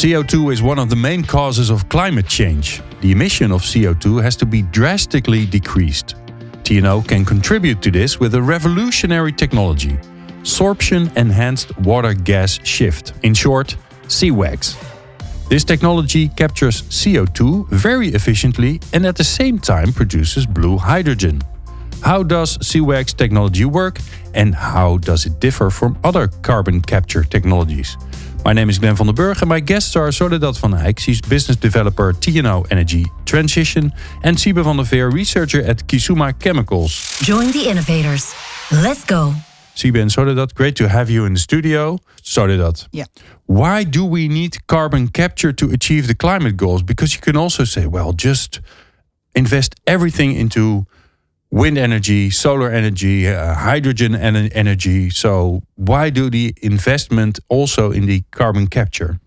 CO2 is one of the main causes of climate change. The emission of CO2 has to be drastically decreased. TNO can contribute to this with a revolutionary technology sorption enhanced water gas shift, in short, SEWGS. This technology captures CO2 very efficiently and at the same time produces blue hydrogen. How does SEWGS technology work and how does it differ from other carbon capture technologies? My name is Glenn van den Burg and my guests are Soledad van Eijk, she's business developer TNO Energy Transition, and Siebe van der Veer, researcher at Kisuma Chemicals. Join the innovators. Let's go. Siebe and Soledad, great to have you in the studio. Soledad. Yeah. Why do we need carbon capture to achieve the climate goals? Because you can also say, well, just invest everything into wind energy, solar energy, uh, hydrogen en energy. So why do the investment also in the carbon capture?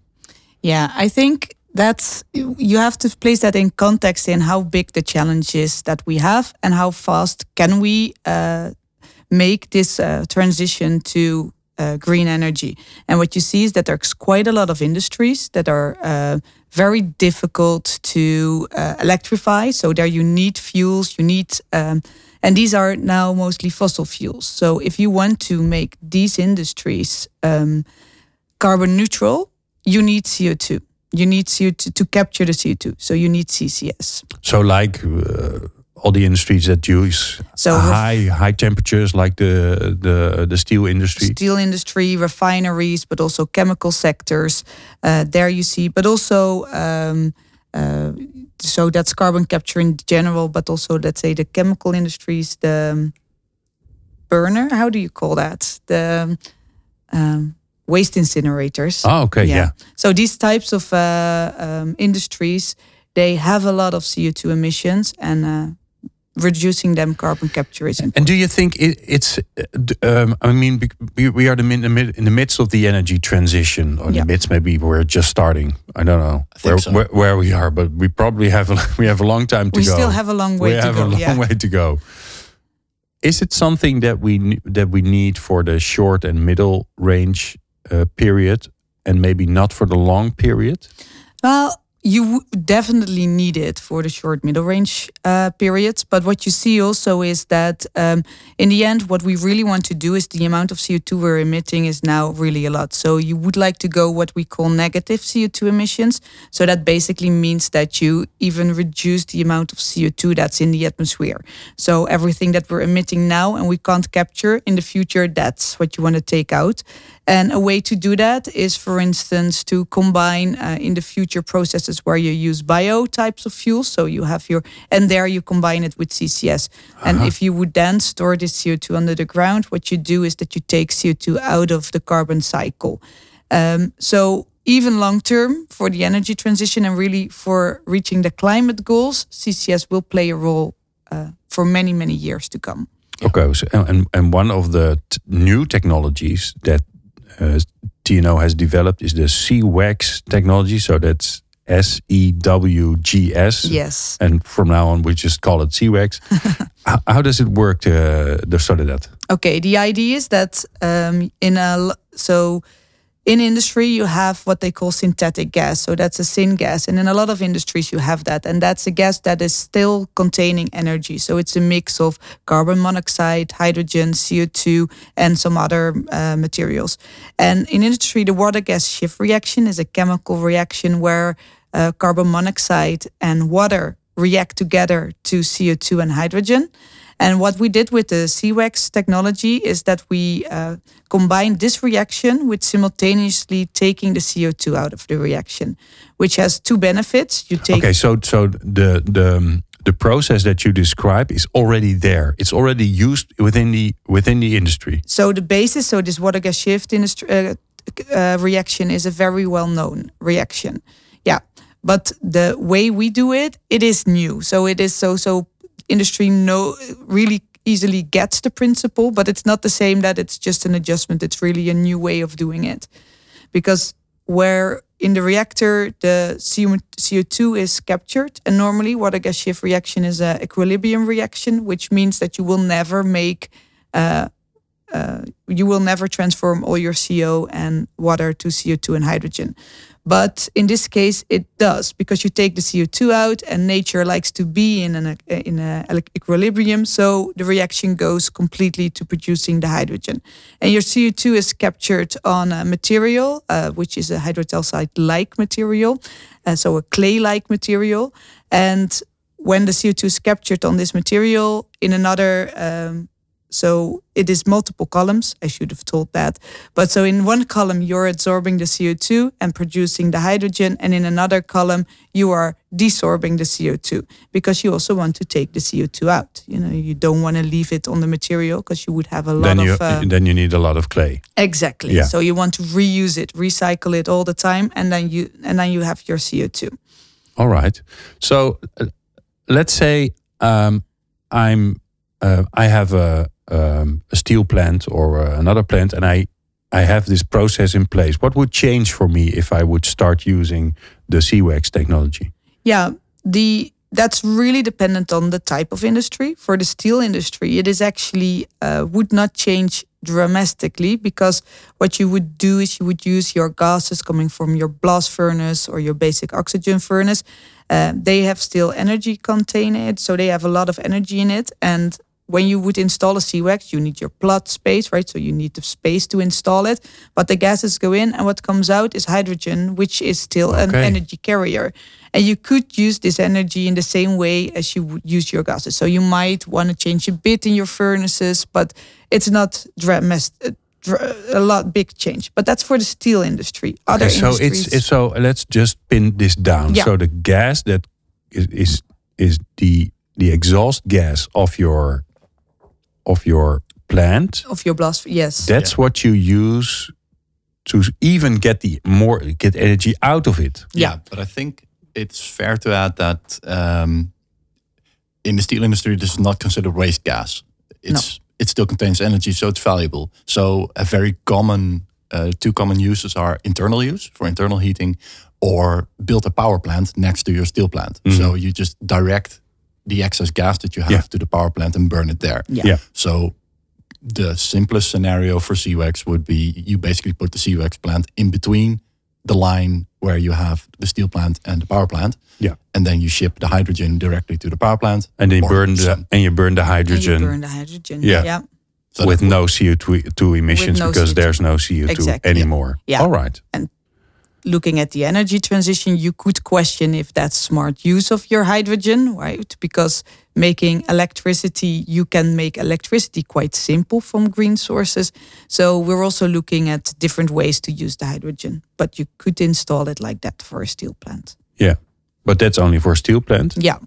Yeah, I think that's you have to place that in context in how big the challenge is that we have and how fast can we uh, make this uh, transition to uh, green energy. And what you see is that there's quite a lot of industries that are uh, very difficult to uh, electrify. So there you need fuels, you need, um, and these are now mostly fossil fuels. So if you want to make these industries um, carbon neutral, you need CO2. You need CO2 to capture the CO2. So you need CCS. So like uh, all the industries that use so high high temperatures, like the the the steel industry, steel industry, refineries, but also chemical sectors. Uh, there you see, but also. Um, uh, so that's carbon capture in general, but also let's say the chemical industries, the um, burner. How do you call that? The um, waste incinerators. Oh, okay, yeah. yeah. So these types of uh, um, industries, they have a lot of CO two emissions, and uh, reducing them carbon capture is important. And do you think it, it's? Um, I mean, we, we are in the, in the midst of the energy transition, or yeah. the midst maybe we're just starting. I don't know I where, so. where, where we are, but we probably have a, we have a long time to we go. We still have a long way. To go. We to have go, a long yeah. way to go. Is it something that we that we need for the short and middle range uh, period, and maybe not for the long period? Well, you definitely need it for the short middle range uh, periods. But what you see also is that um, in the end, what we really want to do is the amount of CO2 we're emitting is now really a lot. So you would like to go what we call negative CO2 emissions. So that basically means that you even reduce the amount of CO2 that's in the atmosphere. So everything that we're emitting now and we can't capture in the future, that's what you want to take out. And a way to do that is, for instance, to combine uh, in the future processes where you use bio types of fuels. So you have your, and there you combine it with CCS. Uh-huh. And if you would then store this CO2 under the ground, what you do is that you take CO2 out of the carbon cycle. Um, so even long term for the energy transition and really for reaching the climate goals, CCS will play a role uh, for many, many years to come. Okay, so, and and one of the new technologies that TNO has developed is the SEWGS technology. So that's S E W G S. Yes. And from now on, we just call it SEWGS. how, how, does it work? To, the start of that. Okay. The idea is that um, in a so in industry you have what they call synthetic gas. So that's a syngas and in a lot of industries you have that and that's a gas that is still containing energy. So it's a mix of carbon monoxide hydrogen co2 and some other uh, materials. And in industry the water gas shift reaction is a chemical reaction where uh, carbon monoxide and water react together to co2 and hydrogen and what we did with the SEWGS technology is that we uh, combined this reaction with simultaneously taking the CO2 out of the reaction, which has two benefits. You take okay, so so the the um, the process that you describe is already there. It's already used within the within the industry. So the basis, so this water gas shift industry uh, uh, reaction is a very well known reaction. Yeah, But the way we do it, it is new. So it is so so industry no really easily gets the principle, but it's not the same that it's just an adjustment. It's really a new way of doing it. Because where in the reactor the CO2 is captured, and normally water gas shift reaction is an equilibrium reaction, which means that you will never make uh, uh, you will never transform all your CO and water to CO2 and hydrogen. But in this case, it does because you take the CO2 out, and nature likes to be in an in a equilibrium. So the reaction goes completely to producing the hydrogen, and your CO2 is captured on a material, uh, which is a hydrotalcite-like material, uh, so a clay-like material, and when the CO2 is captured on this material in another um, so it is multiple columns. I should have told that. But so in one column, you're absorbing the CO2 and producing the hydrogen. And in another column, you are desorbing the CO2 because you also want to take the CO2 out. You know, you don't want to leave it on the material because you would have a lot then you, of. Uh, then you need a lot of clay. Exactly. Yeah. So you want to reuse it, recycle it all the time, and then you and then you have your CO2. All right. So uh, let's say um, I'm uh, I have a um, a steel plant or uh, another plant, and I I have this process in place. What would change for me if I would start using the SEWGS technology? Yeah, the that's really dependent on the type of industry. For the steel industry, it is actually uh, would not change dramatically because what you would do is you would use your gases coming from your blast furnace or your basic oxygen furnace. Uh, they have still energy contained so they have a lot of energy in it, and when you would install a SEWGS, you need your plot space, right? So you need the space to install it. But the gases go in, and what comes out is hydrogen, which is still okay. an energy carrier. And you could use this energy in the same way as you would use your gases. So you might want to change a bit in your furnaces, but it's not dramatic uh, a lot big change but that's for the steel industry other okay, so it's, it's so let's just pin this down yeah. so the gas that is, is is the the exhaust gas of your of your plant. Of your blast yes. That's yeah. what you use to even get the more get energy out of it. Yeah, yeah but i think it's fair to add that um, in the steel industry this is not considered waste gas. It's no. it still contains energy so it's valuable. So a very common uh, two common uses are internal use for internal heating or build a power plant next to your steel plant. Mm -hmm. so you just direct the excess gas that you have yeah. to the power plant and burn it there. Yeah. yeah. So the simplest scenario for SEWGS would be you basically put the SEWGS plant in between the line where you have the steel plant and the power plant. Yeah. And then you ship the hydrogen directly to the power plant. And then you burn the and you burn the hydrogen. burn the hydrogen. Yeah. yeah. So with no CO2 emissions no because CO2. there's no CO2 exactly. anymore. Yeah. All right. And looking at the energy transition, you could question if that's smart use of your hydrogen, right? Because making electricity, you can make electricity quite simple from green sources. So we're also looking at different ways to use the hydrogen, but you could install it like that for a steel plant. Yeah, but that's only for a steel plant? Yeah.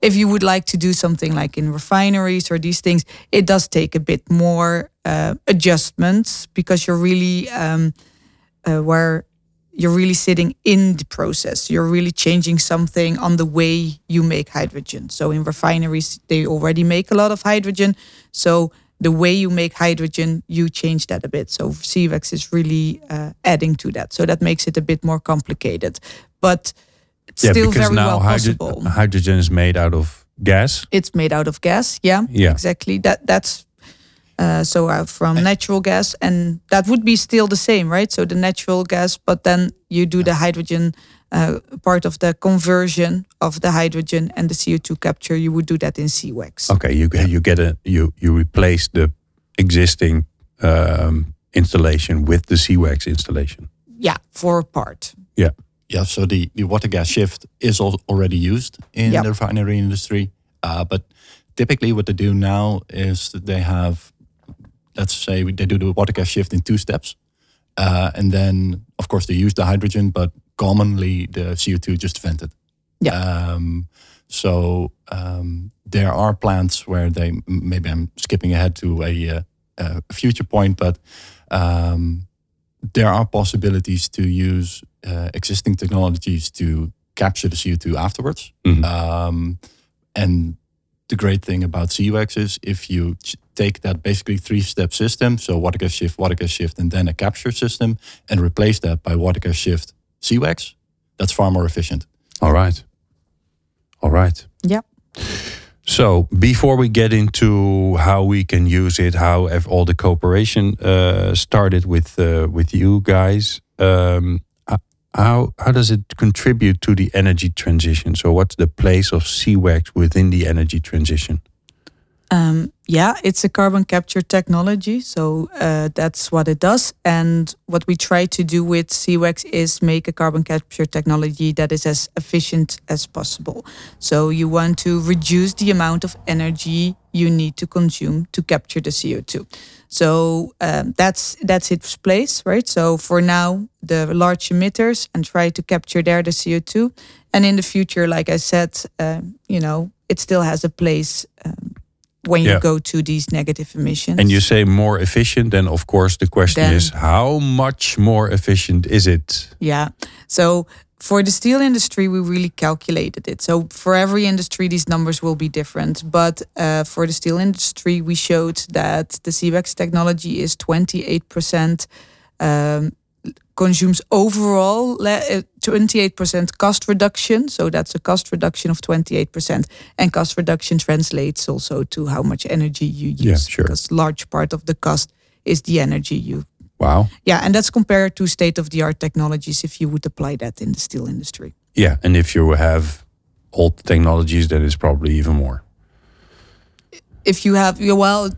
If you would like to do something like in refineries or these things, it does take a bit more uh, adjustments because you're really um, uh, where you're really sitting in the process. You're really changing something on the way you make hydrogen. So in refineries, they already make a lot of hydrogen. So the way you make hydrogen, you change that a bit. So SEWGS is really uh, adding to that. So that makes it a bit more complicated, but it's yeah, still very well hydro possible. Hydrogen is made out of gas. It's made out of gas. Yeah, yeah, exactly. That that's uh, so uh, from natural gas, and that would be still the same, right? So the natural gas, but then you do the hydrogen uh, part of the conversion of the hydrogen and the CO2 capture. You would do that in SEWGS. Okay, you you get a you you replace the existing um, installation with the SEWGS installation. Yeah, for a part. Yeah. Yeah, so the, the water gas shift is already used in yep. the refinery industry. Uh, but typically, what they do now is that they have let's say they do the water gas shift in two steps. Uh, and then, of course, they use the hydrogen, but commonly the CO2 just vented. Yeah. Um, so um, there are plants where they maybe I'm skipping ahead to a, uh, a future point, but um, there are possibilities to use uh, existing technologies to capture the CO2 afterwards. Mhm. Um, and the great thing about SEWGS is if you ch- take that basically three-step system, so water gas shift, water gas shift, and then a capture system, and replace that by water gas shift SEWGS, that's far more efficient. All right. All right. Yeah. So before we get into how we can use it, how ev- all the cooperation uh, started with uh, with you guys, um, how how does it contribute to the energy transition? So what's the place of SEWGS within the energy transition? Um, yeah, it's a carbon capture technology, so uh, that's what it does. And what we try to do with SEWGS is make a carbon capture technology that is as efficient as possible. So you want to reduce the amount of energy you need to consume to capture the CO2. So um, that's that's its place, right? So for now, the large emitters and try to capture there the CO2, and in the future, like I said, um, you know, it still has a place. Um, when you go to these negative emissions. And you say more efficient, then of course the question Then- is how much more efficient is it? yeah. So for the steel industry, we really calculated it. So for every industry, these numbers will be different. But uh, for the steel industry, we showed that the SEWGS technology is 28% um, consumes overall uh, 28% cost reduction. So that's a cost reduction of 28%. And cost reduction translates also to how much energy you use. Yeah, sure. Because large part of the cost is the energy you Wow. yeah, and that's compared to state of the art technologies if you would apply that in the steel industry. Yeah, and if you have old technologies, that is probably even more. If you have, yeah, well,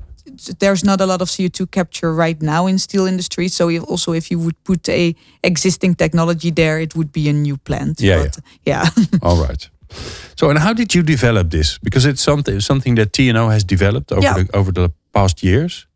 there's not a lot of CO2 capture right now in steel industry. So if, also, if you would put a existing technology there, it would be a new plant. Yeah, but, yeah. All right. So, and how did you develop this? Because it's something something that TNO has developed over Yeah. the over the past years.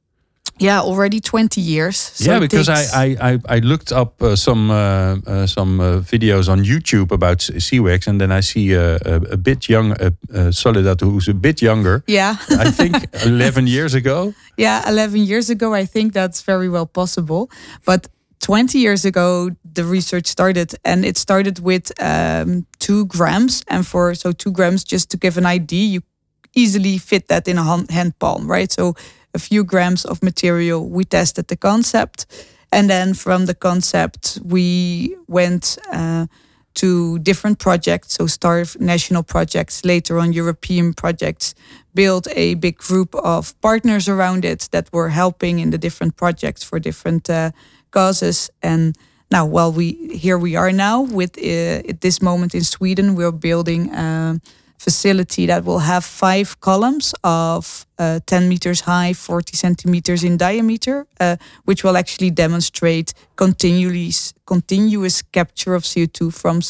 Yeah, already 20 years. So yeah, because I, I I I looked up uh, some uh, uh, some uh, videos on YouTube about SEWGS, and then I see uh, a, a bit young uh, uh, Soledad, who's a bit younger. yeah. I think 11 years ago. Yeah, 11 years ago, I think that's very well possible. But 20 years ago, the research started, and it started with um, two grams. And for so two grams, just to give an idea, you easily fit that in a hand, hand palm, right? So a few grams of material, we tested the concept. And then from the concept, we went uh, to different projects, so STAR national projects, later on European projects, built a big group of partners around it that were helping in the different projects for different uh, causes. And now, well, we here we are now with uh, at this moment in Sweden, we're building a facility that will have five columns of uh, 10 meters high, 40 centimeters in diameter, uh, which will actually demonstrate continually continuous capture of CO2 from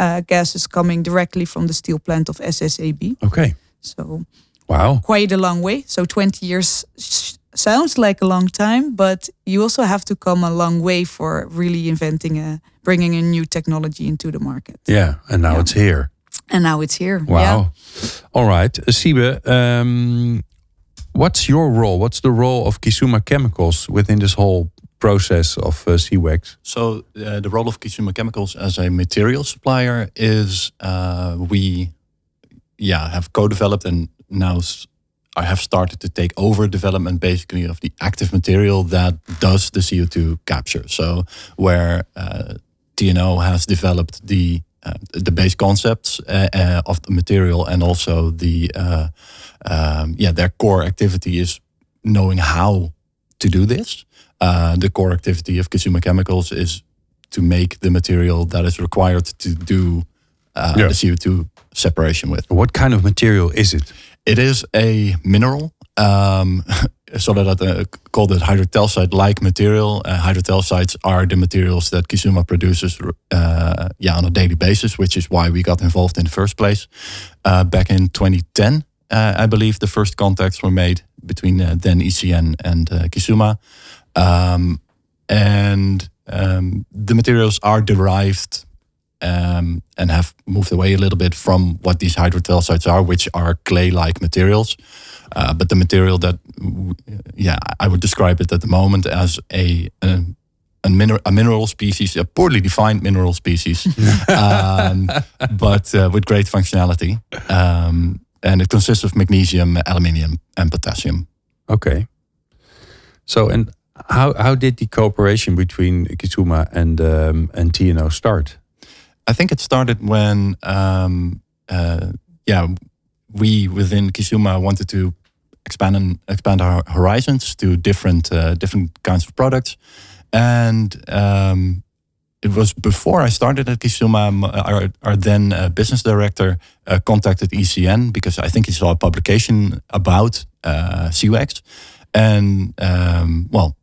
uh, gases coming directly from the steel plant of SSAB. Okay. So Wow. quite a long way. So 20 years sh- sounds like a long time, but you also have to come a long way for really inventing a bringing a new technology into the market. Yeah, and now Yeah. it's here. And now it's here. Wow. Yeah. All right. Uh, Siebe, um, what's your role? What's the role of Kisuma Chemicals within this whole process of uh, SEWGS? So uh, the role of Kisuma Chemicals as a material supplier is uh, we, yeah, have co-developed and now I have started to take over development basically of the active material that does the CO2 capture. So where uh, TNO has developed the uh, the base concepts uh, uh, of the material and also the uh, um, yeah their core activity is knowing how to do this. Uh, the core activity of Kisuma Chemicals is to make the material that is required to do uh, Yeah. the CO2 separation with. What kind of material is it? It is a mineral, um, so that uh, called it hydrotalcite-like material. Uh, are the materials that Kisuma produces, uh, yeah, on a daily basis, which is why we got involved in the first place. Uh, back in 2010, uh, I believe the first contacts were made between then ECN and Kisuma, um, and um, the materials are derived um, and have moved away a little bit from what these hydrotalcites are, which are clay-like materials. Uh, but the material that, yeah, I would describe it at the moment as a, a a, mineral, a mineral species, a poorly defined mineral species, um, but uh, with great functionality. Um, and it consists of magnesium, aluminium, and potassium. Okay. So, and how how did the cooperation between Kisuma and um, and TNO start? I think it started when, um, uh, yeah, we within Kisuma wanted to expand and expand our horizons to different uh, different kinds of products, and um, it was before I started at Kisuma. Our, our then uh, business director uh, contacted ECN because I think he saw a publication about uh, SEWGS, and um, well,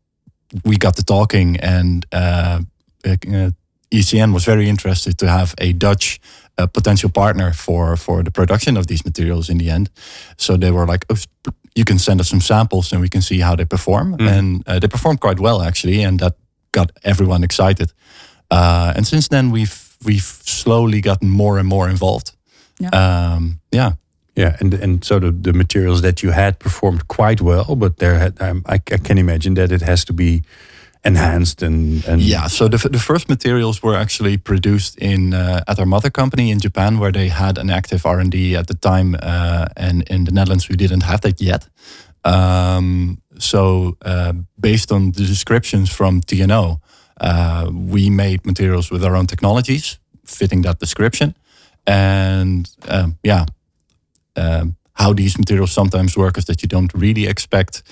we got to talking, and uh, uh, ECN was very interested to have a Dutch uh, potential partner for for the production of these materials in the end. So they were like, oh, "You can send us some samples, and we can see how they perform." Mm. And uh, they performed quite well actually, and that got everyone excited. Uh, and since then, we've we've slowly gotten more and more involved. Yeah. Um, yeah. Yeah, and and so the, the materials that you had performed quite well, but there had um, I, I can imagine that it has to be enhanced and, and yeah so the, the first materials were actually produced in uh, at our mother company in japan where they had an active r&d at the time uh, and in the netherlands we didn't have that yet. Um, so uh, based on the descriptions from tno uh, we made materials with our own technologies fitting that description. And um, yeah um, how these materials sometimes work is that you don't really expect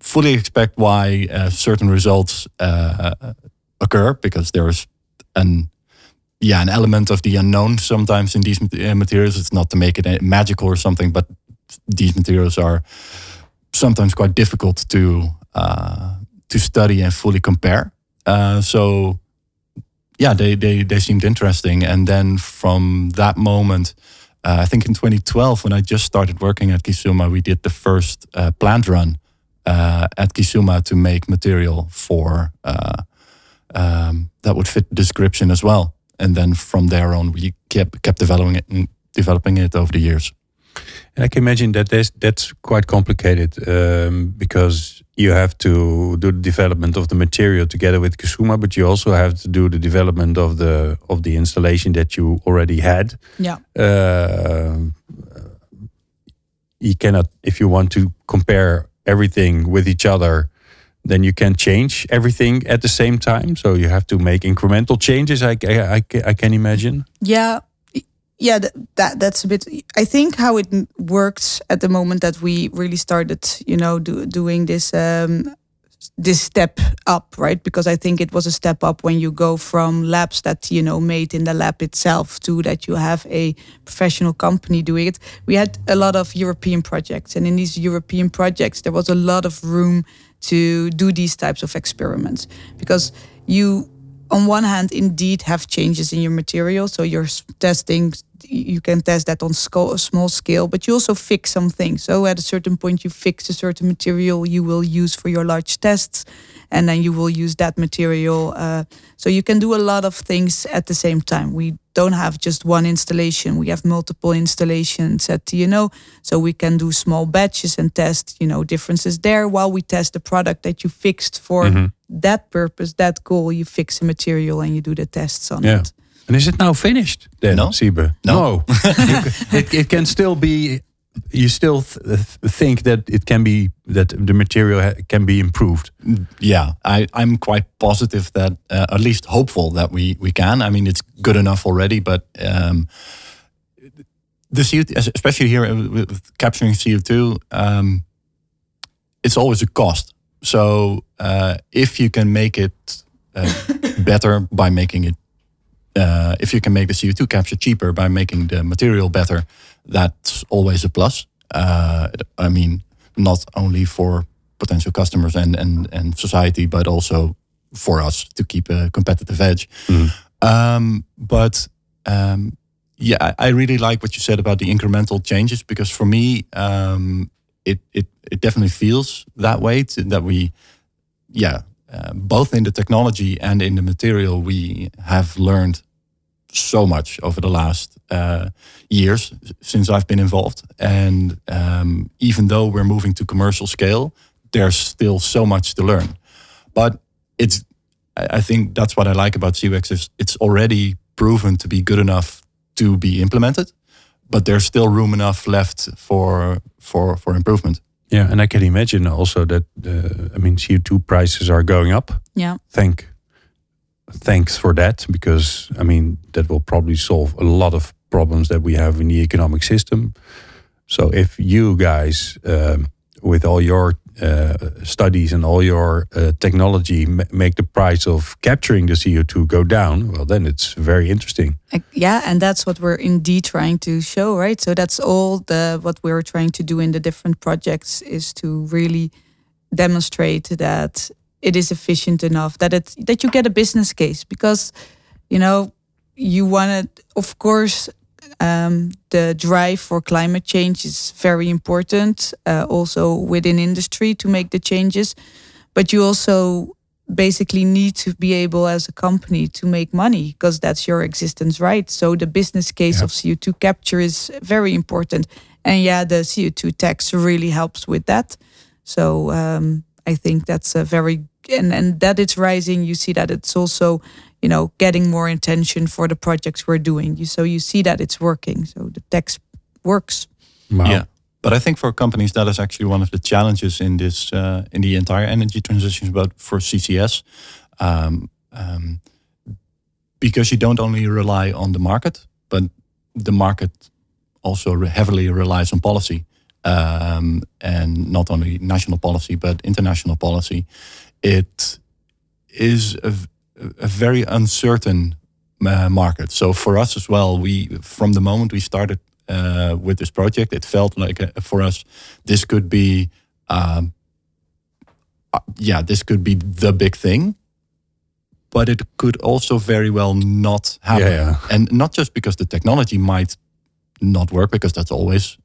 fully expect why uh, certain results uh, occur because there is an yeah an element of the unknown sometimes in these uh, materials. It's not to make it uh, magical or something, but these materials are sometimes quite difficult to uh, to study and fully compare. Uh, so yeah, they, they they seemed interesting, and then from that moment. I think in 2012, when I just started working at Kisuma, we did the first plant run at Kisuma to make material for uh, um, that would fit the description as well. And then from there on, we kept kept developing it and developing it over the years. And I can imagine that that's quite complicated um, because you have to do the development of the material together with Kisuma, but you also have to do the development of the of the installation that you already had. Yeah. Uh, you cannot, if you want to compare everything with each other, then you can change everything at the same time. So you have to make incremental changes. I, I, I, can imagine. Yeah, yeah, that, that that's a bit. I think how it worked at the moment that we really started, you know, do, doing this um, this step up, right? Because I think it was a step up when you go from labs that you know made in the lab itself to that you have a professional company doing it. We had a lot of European projects, and in these European projects, there was a lot of room to do these types of experiments because you on one hand indeed have changes in your material so you're testing you can test that on a small scale, but you also fix some things. So at a certain point, you fix a certain material you will use for your large tests, and then you will use that material. Uh, so you can do a lot of things at the same time. We don't have just one installation; we have multiple installations at TNO, so we can do small batches and test, you know, differences there while we test the product that you fixed for. Mm -hmm. That purpose, that goal, you fix a material and you do the tests on yeah. it. And is it now finished then, no. Siebe? No. no. it, it can still be, you still th think that it can be, that the material can be improved. Yeah, I, I'm quite positive that, uh, at least hopeful that we, we can. I mean, it's good enough already, but um, the CO2, especially here with capturing CO2, um, it's always a cost. So uh, if you can make it uh, better by making it uh, if you can make the CO2 capture cheaper by making the material better, that's always a plus. Uh, I mean, not only for potential customers and, and, and society, but also for us to keep a competitive edge. Mm. Um, but um, yeah, I, really like what you said about the incremental changes because for me, um, it, it, it definitely feels that way to, that we, yeah, uh, both in the technology and in the material, we have learned so much over the last uh, years since I've been involved. And um, even though we're moving to commercial scale, there's still so much to learn. But it's I think that's what I like about SEWGS is it's already proven to be good enough to be implemented, but there's still room enough left for for for improvement. Yeah, and I can imagine also that uh, I mean CO2 prices are going up. Yeah. Thank thanks for that because I mean that will probably solve a lot of problems that we have in the economic system. So if you guys um, with all your studies and all your uh, technology ma- make the price of capturing the CO2 go down, well, then it's very interesting. Yeah, and that's what we're indeed trying to show, right? So that's all the what we're trying to do in the different projects is to really demonstrate that it is efficient enough that it that you get a business case because you know you want to of course um, the drive for climate change is very important uh, also within industry to make the changes. But you also basically need to be able as a company to make money because that's your existence right? So the business case Yeah. of co2 capture is very important. And yeah the co2 tax really helps with that. So um, i think that's a very and, and that it's rising you see that it's also you know getting more attention for the projects we're doing you so you see that it's working so the tax works Wow. Yeah, but I think for companies that is actually one of the challenges in this uh, in the entire energy transition. But for CCS, um, um, because you don't only rely on the market, but the market also re- heavily relies on policy, um, and not only national policy but international policy. It is a, v- a very uncertain uh, market. So for us as well, we from the moment we started uh, with this project, it felt like uh for us this could be, um, uh, yeah, this could be the big thing. But it could also very well not happen, Yeah, yeah. and not just because the technology might not work, because that's always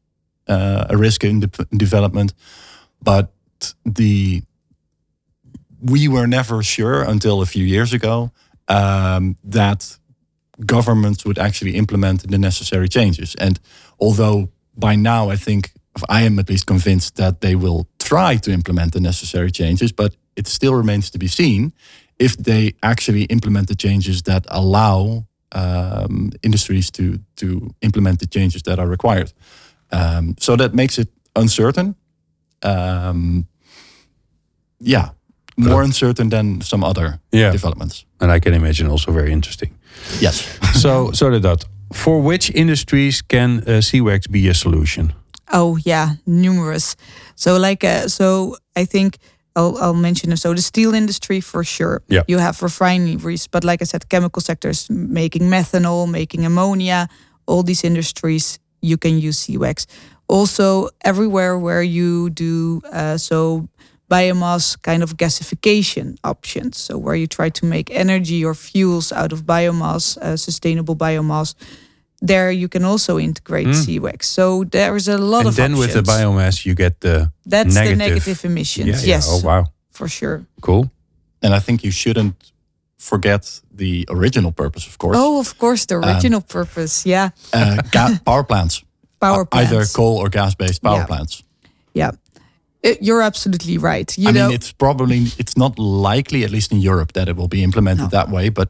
uh, a risk in de- development, but the we were never sure until a few years ago um, that governments would actually implement the necessary changes. And although by now I think I am at least convinced that they will try to implement the necessary changes, but it still remains to be seen if they actually implement the changes that allow um, industries to to implement the changes that are required. Um, so that makes it uncertain. Um, yeah, more uncertain than some other Yeah. developments. And I can imagine also very interesting. Yes. so, so that for which industries can uh, SEWGS be a solution? Oh yeah, numerous. So like uh, so I think I'll I'll mention them. So the steel industry for sure. Yeah. You have refineries, but like I said, chemical sectors making methanol, making ammonia, all these industries you can use SEWGS. Also everywhere where you do uh, so biomass kind of gasification options. So where you try to make energy or fuels out of biomass, uh, sustainable biomass. There you can also integrate SEWGS. So there's a lot and of then with the biomass, you get the That's negative. the negative emissions. Yeah, yeah. Yes, Oh, wow. for sure. Cool. And I think you shouldn't forget the original purpose, of course. Oh, of course, the original purpose. Yeah, Uh, power plants. power plants. Either coal or gas-based power Yeah. plants. Yeah, It- you're absolutely right. You I know, mean, it's probably it's not likely, at least in Europe, that it will be implemented that way. But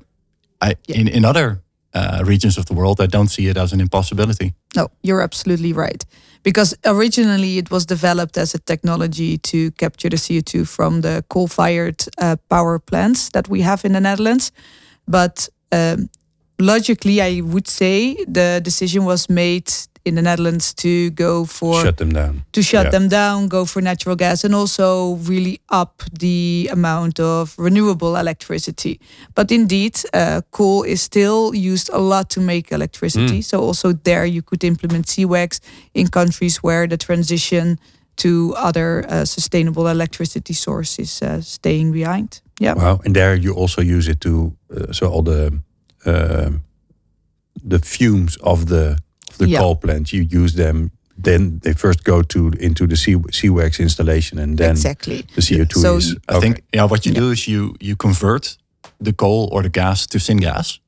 I, in in other uh, regions of the world, I don't see it as an impossibility. no, you're absolutely right. Because originally it was developed as a technology to capture the CO2 from the coal-fired uh, power plants that we have in the Netherlands, but um, logically, I would say the decision was made in the Netherlands to go for Shut them down. to shut Yeah. them down, go for natural gas, and also really up the amount of renewable electricity. But indeed, uh, coal is still used a lot to make electricity. So also there you could implement SEWGS in countries where the transition to other uh, sustainable electricity sources uh, staying behind. Yeah. Wow. And there you also use it to uh, so all the um the fumes of the of the Yeah. coal plant you use them. Then they first go to into the C- SEWGS installation, and then exactly. the CO two So is. you- I think yeah, what you Yeah. do is you you convert the coal or the gas to syngas,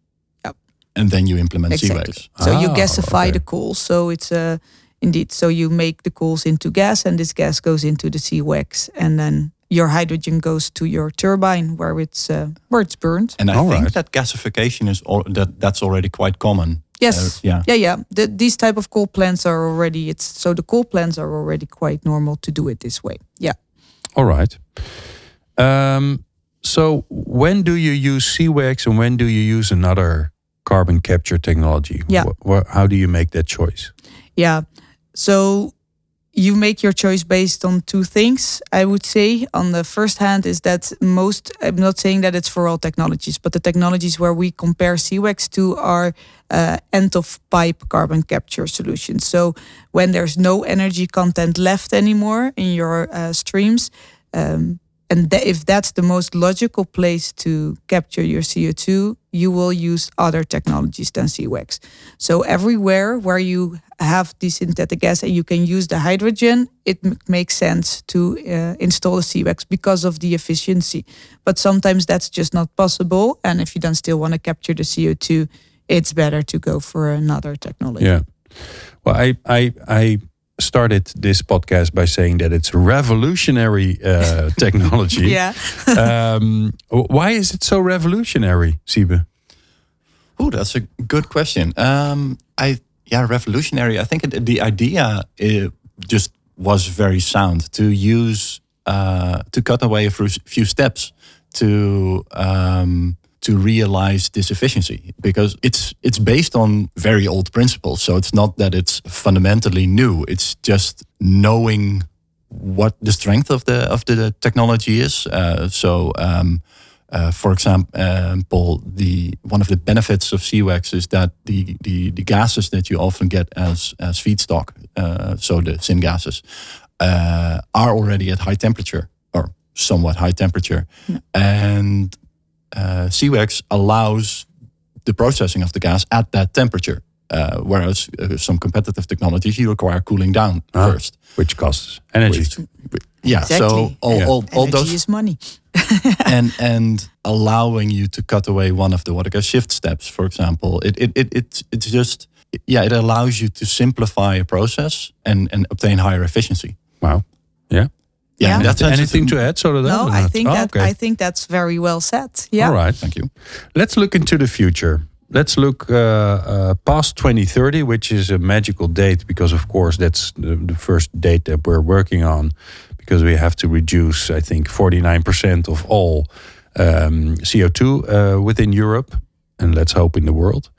Yep. and then you implement Exactly. SEWGS. So you Ah, gasify okay. the coal. So it's uh, indeed. So you make the coals into gas, and this gas goes into the SEWGS, and then your hydrogen goes to your turbine where it's uh, where it's burned. And I All think right. that gasification is al- that that's already quite common. Yes. Uh, yeah. Yeah, yeah. The, these type of coal plants are already it's so the coal plants are already quite normal to do it this way. Yeah. All right. Um, so when do you use SEWGS and when do you use another carbon capture technology? Yeah. Wh- how do you make that choice? Yeah. So you make your choice based on two things, I would say. On the first hand, is that most, I'm not saying that it's for all technologies, but the technologies where we compare SEWGS to are uh, end of pipe carbon capture solutions. So when there's no energy content left anymore in your uh, streams, um, and tha- if that's the most logical place to capture your CO2, you will use other technologies than SEWGS. So everywhere where you have the synthetic gas and you can use the hydrogen, it makes sense to uh, install a SEWGS because of the efficiency. But sometimes that's just not possible. And if you then still want to capture the CO2, it's better to go for another technology. Yeah. Well, I I I started this podcast by saying that it's revolutionary uh, technology. Yeah. um, why is it so revolutionary, Siebe? Oh, that's a good question. Um, I yeah, revolutionary. I think it, the idea uh just was very sound to use uh, to cut away a few, few steps to um, to realize this efficiency because it's it's based on very old principles. So it's not that it's fundamentally new. It's just knowing what the strength of the of the technology is. Uh, so. Um, uh, for example, the one of the benefits of SEWGS is that the, the, the gases that you often get as as feedstock, uh, so the syngases, uh, are already at high temperature or somewhat high temperature, and uh, SEWGS allows the processing of the gas at that temperature. Uh, whereas uh, some competitive technologies you require cooling down Ah. first. Which costs energy. Which- yeah, so all, Yeah. all, all Energy those is money. and and allowing you to cut away one of the water gas shift steps, for example. It it it it's it's just yeah, it allows you to simplify a process and and obtain higher efficiency. wow. Yeah. Yeah, Yeah. in that sense, Anything to add? So that No, I think oh, that okay. I think that's very well said. Yeah. All right. Thank you. Let's look into the future. Let's look uh, uh, past 2030, which is a magical date because, of course, that's the, the first date that we're working on because we have to reduce, I think, 49% of all um, CO2 uh, within Europe and let's hope in the world.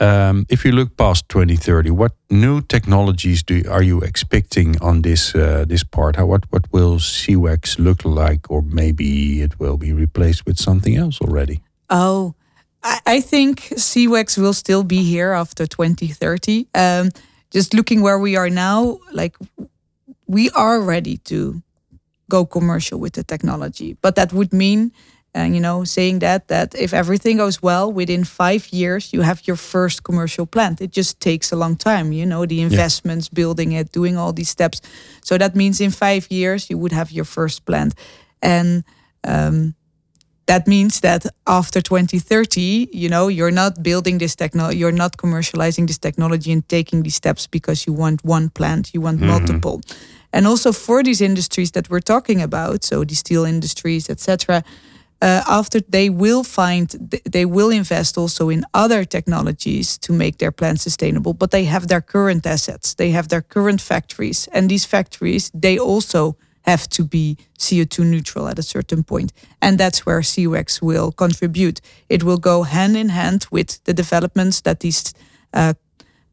Um, if you look past 2030, what new technologies do are you expecting on this uh, this part? How what what will SEWGS look like, or maybe it will be replaced with something else already? Oh, I, I think SEWGS will still be here after 2030. Um, just looking where we are now, like we are ready to go commercial with the technology, but that would mean. Uh, you know, saying that that if everything goes well, within five years you have your first commercial plant. It just takes a long time, you know, the investments, building it, doing all these steps. So that means in five years you would have your first plant, and um, that means that after 2030 you know you're not building this technology you're not commercializing this technology and taking these steps because you want one plant you want multiple and also for these industries that we're talking about so the steel industries etc uh, after they will find th- they will invest also in other technologies to make their plants sustainable but they have their current assets they have their current factories and these factories they also have to be CO2 neutral at a certain point. And that's where SEWGS will contribute. It will go hand in hand with the developments that these uh,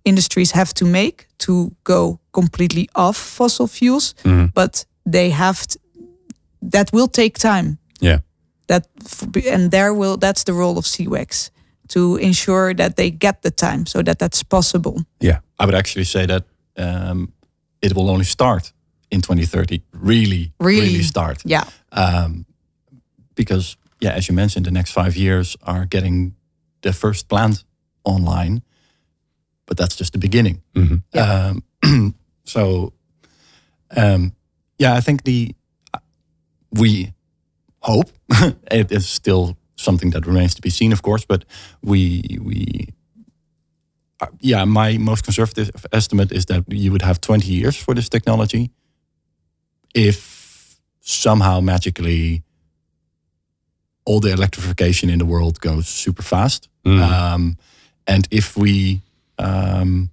industries have to make to go completely off fossil fuels. But they have t- that will take time. Yeah. That and there will that's the role of SEWGS to ensure that they get the time so that that's possible. Yeah. I would actually say that um, it will only start in 2030. Really, Really? really start. Yeah. um, because yeah, as you mentioned, the next five years are getting the first plant online, but that's just the beginning. Mhm. Um, so um, yeah, I think the we hope it is still something that remains to be seen, of course, but we we. uh, Yeah, my most conservative estimate is that you would have 20 years for this technology if somehow magically all the electrification in the world goes super fast. Um, and if we um,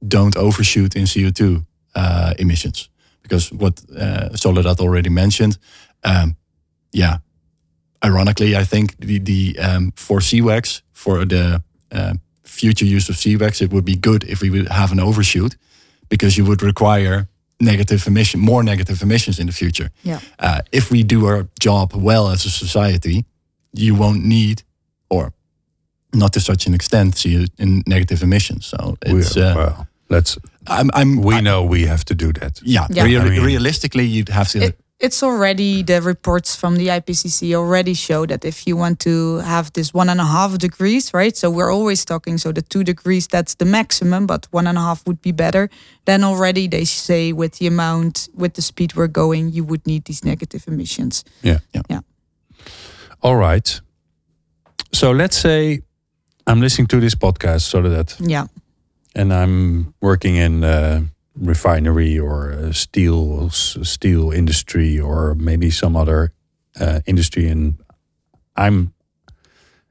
don't overshoot in CO2 uh, emissions, because what uh, Soledad already mentioned, um, yeah, ironically, I think the, the um, for SEWGS, for the uh, future use of SEWGS, it would be good if we would have an overshoot because you would require negative emission, more negative emissions in the future. Yeah. Uh, if we do our job well as a society, you won't need, or not to such an extent, see in negative emissions. So it's. We- Uh, well, let's. I'm. I'm We I- know we have to do that. yeah. Yeah. rea- I mean- realistically, you'd have to. It, it's already the reports from the IPCC already show that if you want to have this one and a half degrees, right? So we're always talking. So the two degrees that's the maximum, but one and a half would be better. Then already they say with the amount, with the speed we're going, you would need these negative emissions. Yeah. Yeah. Yeah. All right. So let's say I'm listening to this podcast so that Yeah. and I'm working in uh, refinery or uh, steel steel industry or maybe some other uh, industry and I'm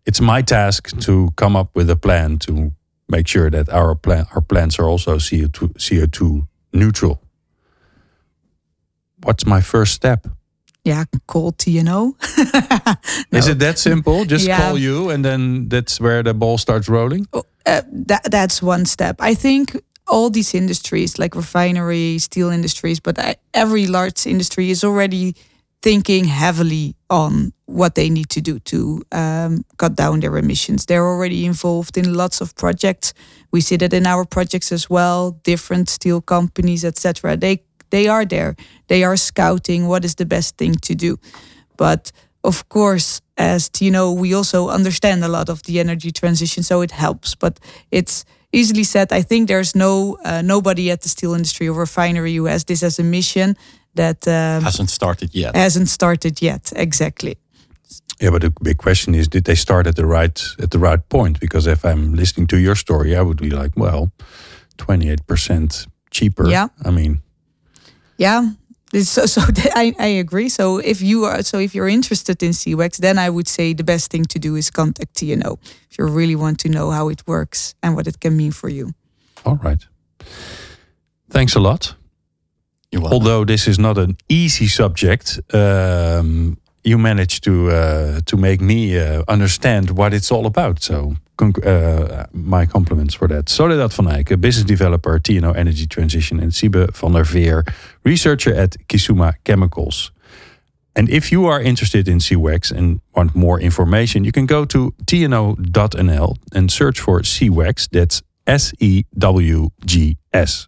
it's my task to come up with a plan to make sure that our plan our plants are also CO2 CO2 neutral. What's my first step? Yeah, call TNO. Is it that simple? Just Yeah. call you and then that's where the ball starts rolling? uh, that that's one step. I think all these industries, like refinery, steel industries, but every large industry is already thinking heavily on what they need to do to um, cut down their emissions. They're already involved in lots of projects. We see that in our projects as well. Different steel companies, etc. They they are there. They are scouting what is the best thing to do. But of course, as you know, we also understand a lot of the energy transition, so it helps. But it's easily said. I think there's no uh, nobody at the steel industry or refinery who has this as a mission that um, hasn't started yet. hasn't started yet. Exactly. Yeah, but the big question is, did they start at the right at the right point? Because if I'm listening to your story, I would be like, well, twenty eight percent cheaper. Yeah. I mean, Yeah. It's so so I, I agree. So if you are so if you're interested in SEWGS, then I would say the best thing to do is contact TNO if you really want to know how it works and what it can mean for you. all right. Thanks a lot. You're. Although this is not an easy subject, um, you managed to uh, to make me uh, understand what it's all about. So, uh, my compliments for that. Soledad van Eijk, business developer, TNO Energy Transition, and Siebe van der Veer, researcher at Kisuma Chemicals. And if you are interested in SEWGS and want more information, you can go to tno.nl and search for SEWGS. That's S E W G S.